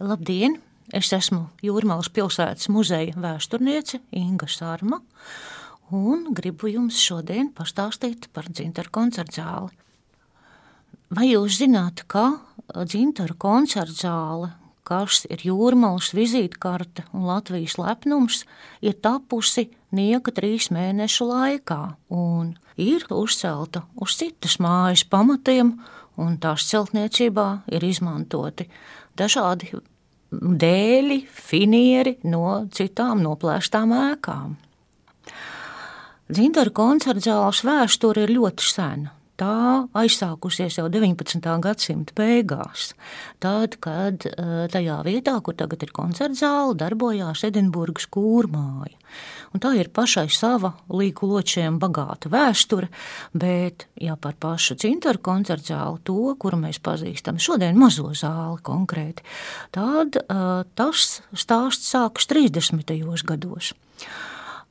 Labdien! Es esmu Jūrmālas pilsētas muzeja vēsturniece Inga Sārma un gribu jums šodien pastāstīt par dzintaru koncertu zāli. Vai jūs zināt, ka dzintaru koncertu zāle, kas ir Jūrmālas vizītkarte un Latvijas lepnums, ir tapusi nieka trīs mēnešu laikā un ir uzcelta uz citas mājas pamatiem, un tās celtniecībā ir izmantoti dažādi dēļi, finieri no citām noplēstām ēkām. Dzintara koncerta zāles vēsture ir ļoti sena tā aizsākusies jau 19. gadsimta beigās. Tad, kad eh, tajā vietā, kur tagad ir koncerta zāle, darbojās Edinburgas kūrmāja. Un tā ir pašai sava līku ločiem bagāta vēsture, bet ja par pašu cintaru koncerta zāli, to, kuru mēs pazīstam šodien, mazo zāli konkrēti, tad uh, tas stāsts sākas 30. gados.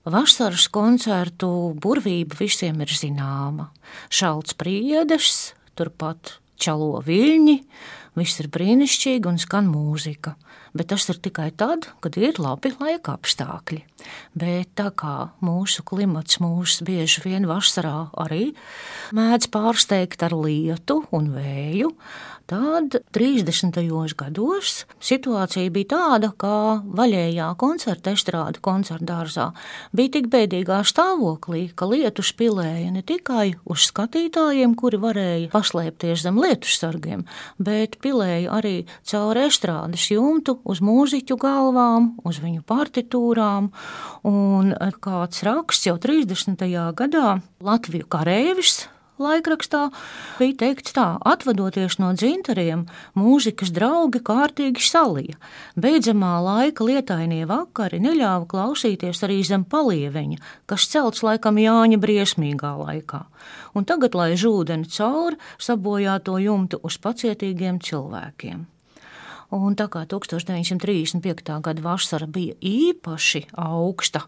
Vasaras koncertu burvība visiem ir zināma. Šalts priedes, turpat čalo viļņi, viss ir brīnišķīgi un skan mūzika. Bet tas ir tikai tad, kad ir labi laika apstākļi. Bet tā kā mūsu klimats mūs bieži vien vasarā arī mēdz pārsteigt ar lietu un vēju, Tad 30. gados situācija bija tāda, ka vaļējā koncerta estrāde koncerta dārzā bija tik bēdīgā stāvoklī, ka lietu spilēja ne tikai uz skatītājiem, kuri varēja paslēpties zem lietu sargiem, bet pilēja arī caur estrādes jumtu uz mūziķu galvām, uz viņu partitūrām. Un kāds raksts jau 30. gadā Latviju karēvis laikrakstā bija teikts tā, atvadoties no dzintariem, mūzikas draugi kārtīgi salija. Beidzamā laika lietainie vakari neļāva klausīties arī zem palieveņa, kas celts laikam Jāņa briesmīgā laikā. Un tagad, lai žūdeni cauri, sabojāto jumtu uz pacietīgiem cilvēkiem. Un tā kā 1935. gada vasara bija īpaši augsta,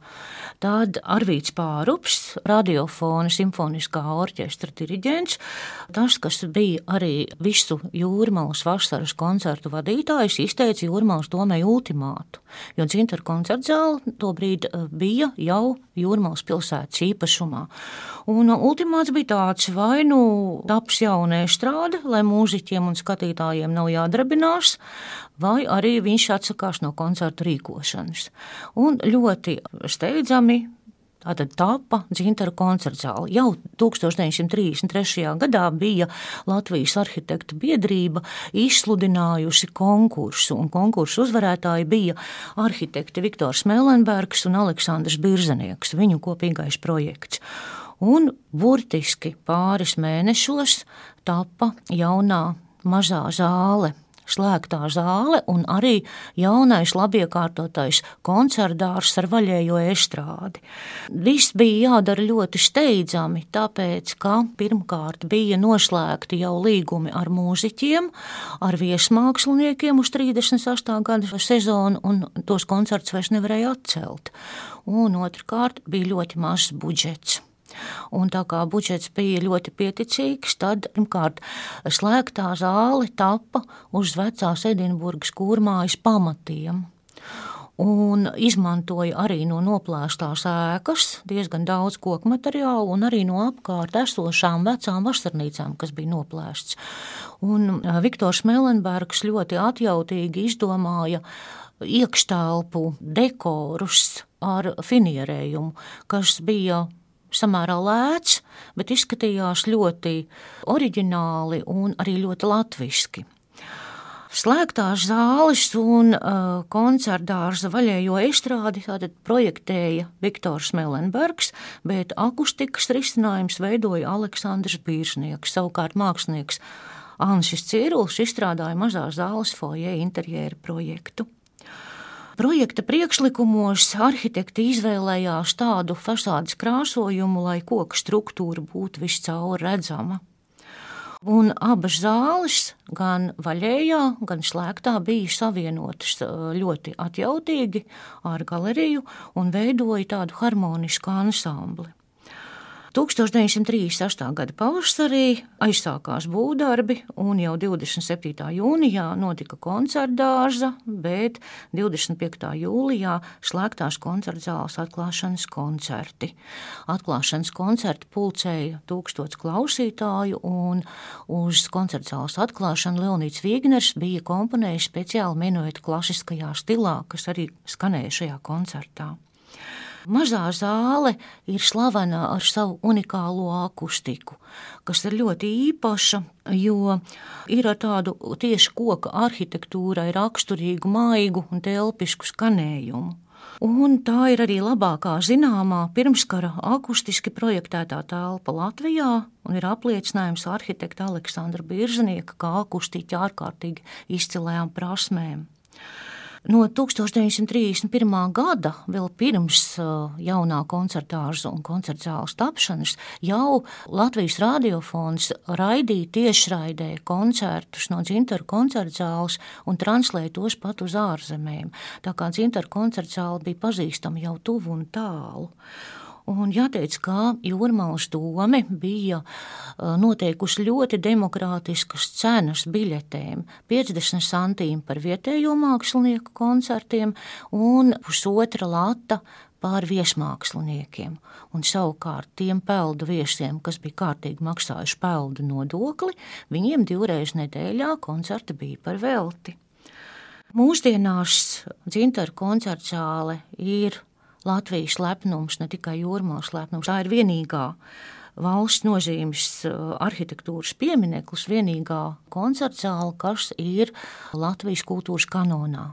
tad Arvīts Pārups, radiofona simfoniskā orķestra diriģents, tas, kas bija arī visu jūrmālas vasaras koncertu vadītājs, izteica jūrmālas domai ultimātu, jo dzintaru koncertu zāle tobrīd eh, bija jau jūrmālas pilsētas īpašumā. Un ultimāts bija tāds, vai nu taps jaunē strāde, lai mūziķiem un skatītājiem nav jādrabinās, vai arī viņš atsakās no koncertu rīkošanas. Un ļoti steidzami Tātad tapa dzintara koncerta zāle. Jau 1933. gadā bija Latvijas arhitektu biedrība izsludinājusi konkursu, un konkursu uzvarētāji bija arhitekti Viktors Melenbergs un Aleksandrs Birzanieks, viņu kopīgais projekts. Un burtiski pāris mēnešos tapa jaunā mazā zāle slēgtā zāle un arī jaunais, labiekārtotais koncertdārs ar vaļējo estrādi. Viss bija jādara ļoti steidzami, tāpēc, ka pirmkārt bija noslēgti jau līgumi ar mūziķiem, ar viesmāksliniekiem uz 38. gada sezonu, un tos koncertus vairs nevarēja atcelt. Un otrkārt bija ļoti mazs budžets. Un tā kā budžets bija ļoti pieticīgs, tad pirmkārt slēgtā zāle tapa uz vecās Edinburgas kūrmājas pamatiem un izmantoja arī no noplēstās ēkas diezgan daudz koku materiālu un arī no apkārt esošām vecām vasarnīcām, kas bija noplēsts. Un Viktors Melenbergs ļoti atjautīgi izdomāja iekštelpu dekorus ar finierējumu, kas bija samērā lēts, bet izskatījās ļoti oriģināli un arī ļoti latviski. Slēgtās zāles un uh, koncertdārza vaļējo estrādi tātad projektēja Viktors Melenbergs, bet akustikas risinājums veidoja Aleksandrs Bīrsnieks, savukārt mākslinieks Anšis Ciruls izstrādāja mazās zāles foje interjera projektu. Projekta priekšlikumos arhitekti izvēlējās tādu fasādes krāsojumu, lai koku struktūra būtu viscaur redzama. Un abas zāles, gan vaļējā, gan slēgtā, bija savienotas ļoti atjautīgi ar galeriju un veidoja tādu harmonisku ansambli. 1938. gada pavasarī aizsākās būvdarbi, un jau 27. jūnijā notika koncertdārza, bet 25. jūlijā slēgtās koncertzāles atklāšanas koncerti. Atklāšanas koncerti pulcēja tūkstots klausītāju, un uz koncertzāles atklāšanu Leonīts Vīgners bija komponējis speciāli minuetu klasiskajā stilā, kas arī skanēja šajā koncertā. Mazā zāle ir slavena ar savu unikālo akustiku, kas ir ļoti īpaša, jo ir ar tādu tieši koka arhitektūrai raksturīgu maigu un telpisku skanējumu. Un tā ir arī labākā zināmā pirmskara akustiski projektētā telpa Latvijā, un ir apliecinājums arhitekta Aleksandra Birznieka kā akustiķa ārkārtīgi izcilējām prasmēm. No 1931. gada, vēl pirms uh, jaunā koncertāžas un koncertzāles tapšanas, jau Latvijas radiofons raidīja tiešraidē koncertus no dzintaru koncertzāles un translēja tos pat uz ārzemēm. Tā kā dzintaru koncertzāle bija pazīstama jau tuvu un tālu. Un jāteic, ka Jūrmālas doma bija noteikusi ļoti demokrātiskas cenas biļetēm - 50 centīmi par vietējo mākslinieku koncertiem un pusotra lata pār viesmāksliniekiem. Un savukārt tiem peldu viesiem, kas bija kārtīgi maksājuši peldu nodokli, viņiem divreiz nedēļā koncerti bija par velti. Mūsdienās dzintaru koncertzāle ir Latvijas lepnums, ne tikai jūrmālas lepnums. Tā ir vienīgā valsts nozīmes uh, arhitektūras piemineklis, vienīgā koncertzāle, kas ir Latvijas kultūras kanonā.